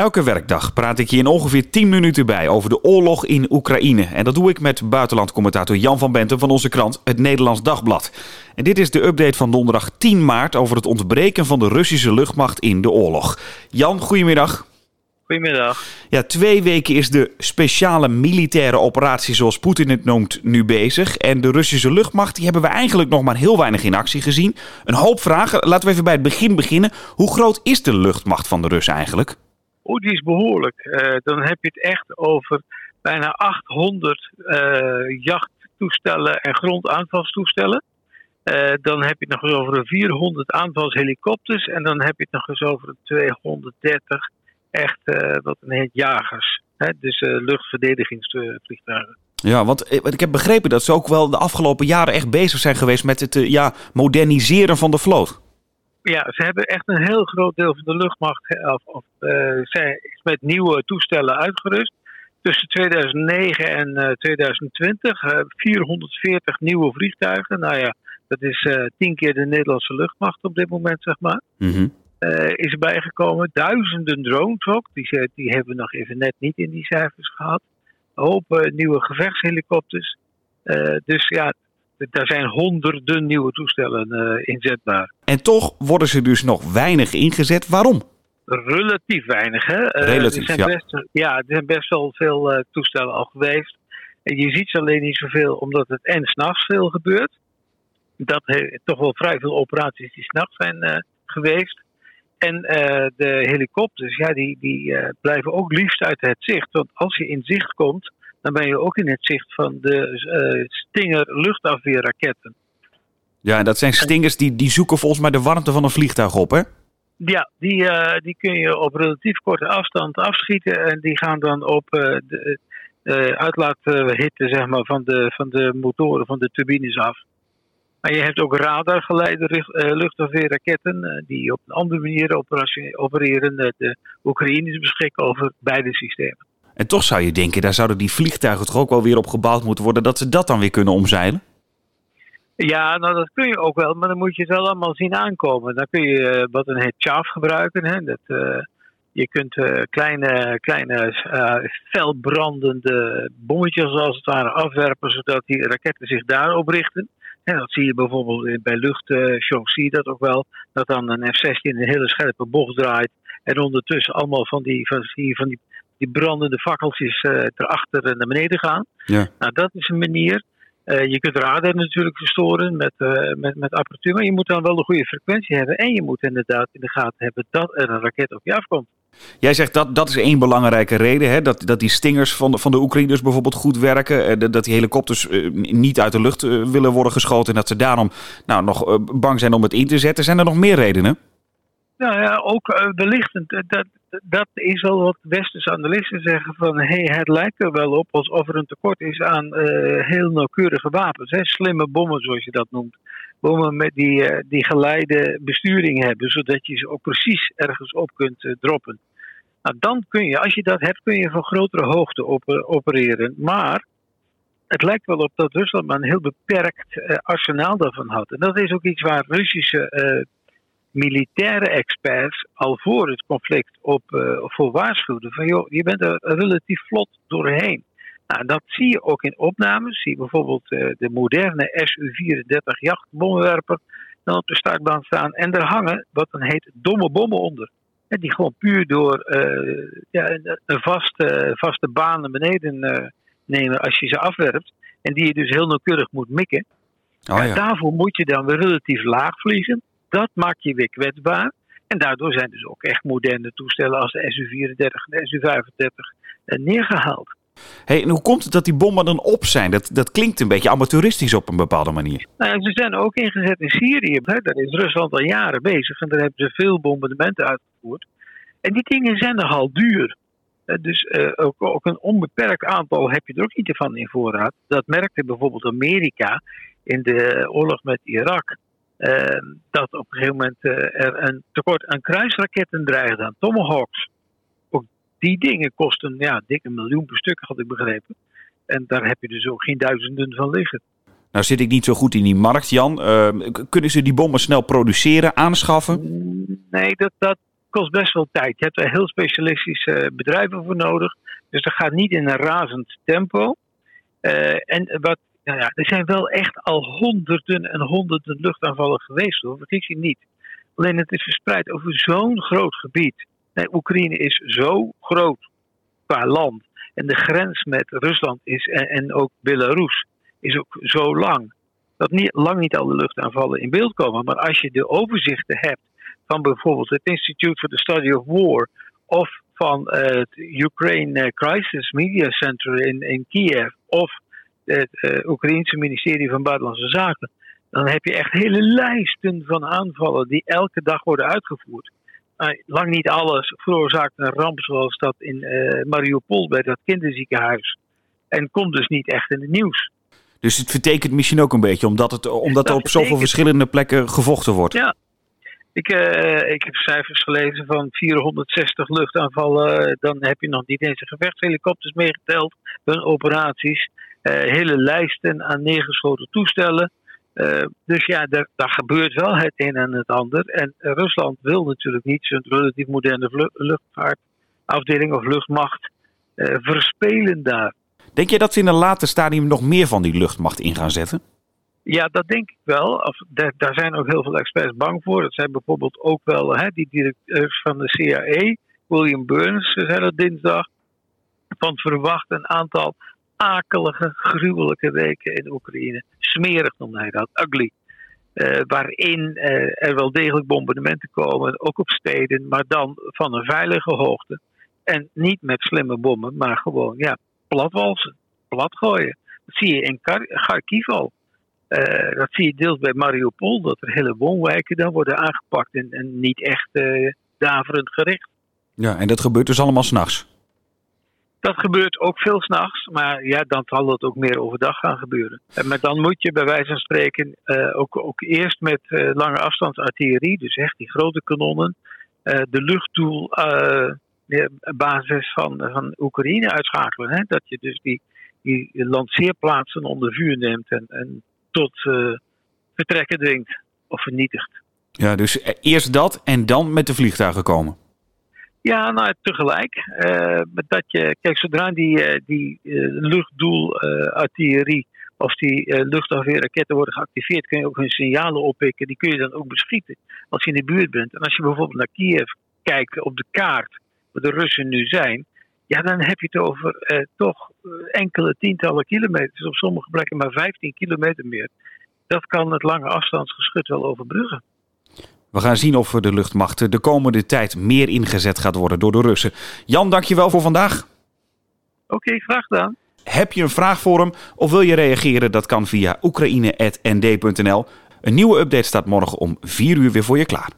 Elke werkdag praat ik je in ongeveer 10 minuten bij over de oorlog in Oekraïne. En dat doe ik met buitenlandcommentator Jan van Benten van onze krant Het Nederlands Dagblad. En dit is de update van donderdag 10 maart over het ontbreken van de Russische luchtmacht in de oorlog. Jan, goedemiddag. Goedemiddag. Ja, twee weken is de speciale militaire operatie, zoals Poetin het noemt, nu bezig. En de Russische luchtmacht, die hebben we eigenlijk nog maar heel weinig in actie gezien. Een hoop vragen. Laten we even bij het begin beginnen. Hoe groot is de luchtmacht van de Russen eigenlijk? Oh, die is behoorlijk. Uh, dan heb je het echt over bijna 800 uh, jachttoestellen en grondaanvalstoestellen. Uh, dan heb je het nog eens over 400 aanvalshelikopters. En dan heb je het nog eens over 230 echt wat een heet jagers. Hè? Dus luchtverdedigingsvliegtuigen. Ja, want ik heb begrepen dat ze ook wel de afgelopen jaren echt bezig zijn geweest met het ja, moderniseren van de vloot. Ja, ze hebben echt een heel groot deel van de luchtmacht of, of, uh, is met nieuwe toestellen uitgerust. Tussen 2009 en uh, 2020 uh, 440 nieuwe vliegtuigen. Nou ja, dat is uh, tien keer de Nederlandse luchtmacht op dit moment, zeg maar. Mm -hmm. is erbij gekomen. Duizenden drones ook. Die, die hebben we nog even net niet in die cijfers gehad. Een hoop nieuwe gevechtshelikopters. dus ja, er zijn honderden nieuwe toestellen uh, inzetbaar. En toch worden ze dus nog weinig ingezet. Waarom? Relatief weinig, hè? Uh, Relatief, er zijn ja. Best, ja, er zijn best wel veel uh, toestellen al geweest. En je ziet ze alleen niet zoveel, omdat het en s'nachts veel gebeurt. Dat heeft toch wel vrij veel operaties die s'nachts zijn geweest. En de helikopters, ja, die, die blijven ook liefst uit het zicht. Want als je in zicht komt, dan ben je ook in het zicht van de uh, Stinger luchtafweerraketten. Ja, en dat zijn Stingers die, die zoeken volgens mij de warmte van een vliegtuig op, hè? Ja, die, uh, die kun je op relatief korte afstand afschieten en die gaan dan op uh, de uitlaathitte zeg maar, van, de, van de motoren, van de turbines af. Maar je hebt ook radargeleide luchtafweerraketten die op een andere manier opereren. De Oekraïners beschikken over beide systemen. En toch zou je denken, daar zouden die vliegtuigen toch ook wel weer op gebouwd moeten worden, dat ze dat dan weer kunnen omzeilen? Ja, nou dat kun je ook wel, maar dan moet je het wel allemaal zien aankomen. Dan kun je uh, wat een heet chaff gebruiken. Hè? Dat, uh, je kunt uh, kleine, kleine felbrandende bommetjes als het ware afwerpen, zodat die raketten zich daarop richten. En dat zie je bijvoorbeeld bij luchtshows, zie je dat ook wel. Dat dan een F-16 een hele scherpe bocht draait. En ondertussen allemaal van die, van, van die die brandende fakkeltjes uh, erachter naar beneden gaan. Ja. Nou, dat is een manier. Uh, je kunt radar natuurlijk verstoren met, uh, met, met apparatuur, maar je moet dan wel de goede frequentie hebben. En je moet inderdaad in de gaten hebben dat er een raket op je afkomt. Jij zegt dat dat is één belangrijke reden, hè? Dat, dat die stingers van de, van de Oekraïners bijvoorbeeld goed werken. Dat die helikopters niet uit de lucht willen worden geschoten. En dat ze daarom nou, nog bang zijn om het in te zetten. Zijn er nog meer redenen? Nou ja, ook uh, wellicht, dat, dat is wel wat westerse analisten zeggen van hey, het lijkt er wel op alsof er een tekort is aan uh, heel nauwkeurige wapens. Hè? Slimme bommen zoals je dat noemt. Bommen met die, uh, die geleide besturing hebben, zodat je ze ook precies ergens op kunt droppen. Nou, dan kun je, als je dat hebt, kun je van grotere hoogte op, opereren. Maar het lijkt wel op dat Rusland maar een heel beperkt arsenaal daarvan had. En dat is ook iets waar Russische militaire experts al voor het conflict op, uh, voor waarschuwden. Van joh, je bent er relatief vlot doorheen. Nou, dat zie je ook in opnames. Zie je bijvoorbeeld uh, de moderne Su-34 jachtbommenwerper dan op de startbaan staan. En daar hangen wat dan heet domme bommen onder. En die gewoon puur door uh, ja, een vaste, vaste baan naar beneden nemen als je ze afwerpt. En die je dus heel nauwkeurig moet mikken. Oh, ja. Daarvoor moet je dan weer relatief laag vliegen dat maakt je weer kwetsbaar. En daardoor zijn dus ook echt moderne toestellen als de SU-34 en de SU-35 neergehaald. Hey, en hoe komt het dat die bommen dan op zijn? Dat, dat klinkt een beetje amateuristisch op een bepaalde manier. Nou, ze zijn ook ingezet in Syrië. Hè? Daar is Rusland al jaren bezig en daar hebben ze veel bombardementen uitgevoerd. En die dingen zijn nogal duur. Dus uh, ook, ook, een onbeperkt aantal heb je er ook niet van in voorraad. Dat merkte bijvoorbeeld Amerika in de oorlog met Irak. Uh, dat op een gegeven moment uh, er een tekort aan kruisraketten dreigde, aan Tomahawks. Ook die dingen kosten ja, dik een miljoen per stuk, had ik begrepen. En daar heb je dus ook geen duizenden van liggen. Nou zit ik niet zo goed in die markt, Jan. Uh, kunnen ze die bommen snel produceren, aanschaffen? Nee, dat, dat, kost best wel tijd. Je hebt er heel specialistische bedrijven voor nodig. Dus dat gaat niet in een razend tempo. en wat, nou ja, er zijn wel echt al honderden en honderden luchtaanvallen geweest hoor. Vergis je niet. Alleen het is verspreid over zo'n groot gebied. Oekraïne is zo groot qua land. En de grens met Rusland is, en, ook Belarus is ook zo lang. Dat niet, lang niet alle luchtaanvallen in beeld komen. Maar als je de overzichten hebt van bijvoorbeeld het Institute for the Study of War of van het Ukraine Crisis Media Center in, in Kiev of het uh, Oekraïense ministerie van Buitenlandse Zaken, dan heb je echt hele lijsten van aanvallen die elke dag worden uitgevoerd. Uh, lang niet alles veroorzaakt een ramp zoals dat in uh, Mariupol bij dat kinderziekenhuis. En komt dus niet echt in het nieuws. Dus het vertekent misschien ook een beetje, omdat, het, omdat er op zoveel verschillende plekken gevochten wordt. Ja, ik, uh, ik heb cijfers gelezen van 460 luchtaanvallen. Dan heb je nog niet eens gevechtshelikopters meegeteld, hun operaties. Uh, hele lijsten aan neergeschoten toestellen. Uh, dus ja, daar, daar, gebeurt wel het een en het ander. En Rusland wil natuurlijk niet zijn relatief moderne luchtvaartafdeling of luchtmacht verspelen daar. Denk je dat ze in een later stadium nog meer van die luchtmacht in gaan zetten? Ja, dat denk ik wel. Of, daar, daar, zijn ook heel veel experts bang voor. Dat zijn bijvoorbeeld ook wel hè, die directeurs van de CIA, William Burns, zei dat dinsdag. Van verwacht een aantal akelige, gruwelijke weken in Oekraïne. Smerig noemde hij dat, ugly. Uh, waarin uh, er wel degelijk bombardementen komen, ook op steden, maar dan van een veilige hoogte. En niet met slimme bommen, maar gewoon ja, platwalsen, platgooien. Dat zie je in Kharkiv al. Uh, dat zie je deels bij Mariupol, dat er hele woonwijken dan worden aangepakt en, en niet echt daverend gericht. Ja, en dat gebeurt dus allemaal s'nachts? Dat gebeurt ook veel s'nachts, maar ja, dan zal het ook meer overdag gaan gebeuren. En maar dan moet je bij wijze van spreken uh, ook, ook eerst met lange afstandsartillerie, dus echt die grote kanonnen, de luchtdoelbasis van, van Oekraïne uitschakelen. Hè? Dat je dus die, die lanceerplaatsen onder vuur neemt en, en tot vertrekken dwingt of vernietigt. Ja, dus eerst dat en dan met de vliegtuigen komen. Ja, nou tegelijk. Uh, dat je, kijk, zodra die, uh, die luchtdoelartillerie of die luchtafweerraketten worden geactiveerd, kun je ook hun signalen oppikken. Die kun je dan ook beschieten als je in de buurt bent. En als je bijvoorbeeld naar Kiev kijkt op de kaart, waar de Russen nu zijn, ja, dan heb je het over eh, toch enkele tientallen kilometers. Op sommige plekken maar 15 kilometer meer. Dat kan het lange afstandsgeschut wel overbruggen. We gaan zien of de luchtmacht de komende tijd meer ingezet gaat worden door de Russen. Jan, dankjewel voor vandaag. Oké, graag gedaan. Heb je een vraag voor hem of wil je reageren? Dat kan via oekraïne.nd.nl. Een nieuwe update staat morgen om 4 uur weer voor je klaar.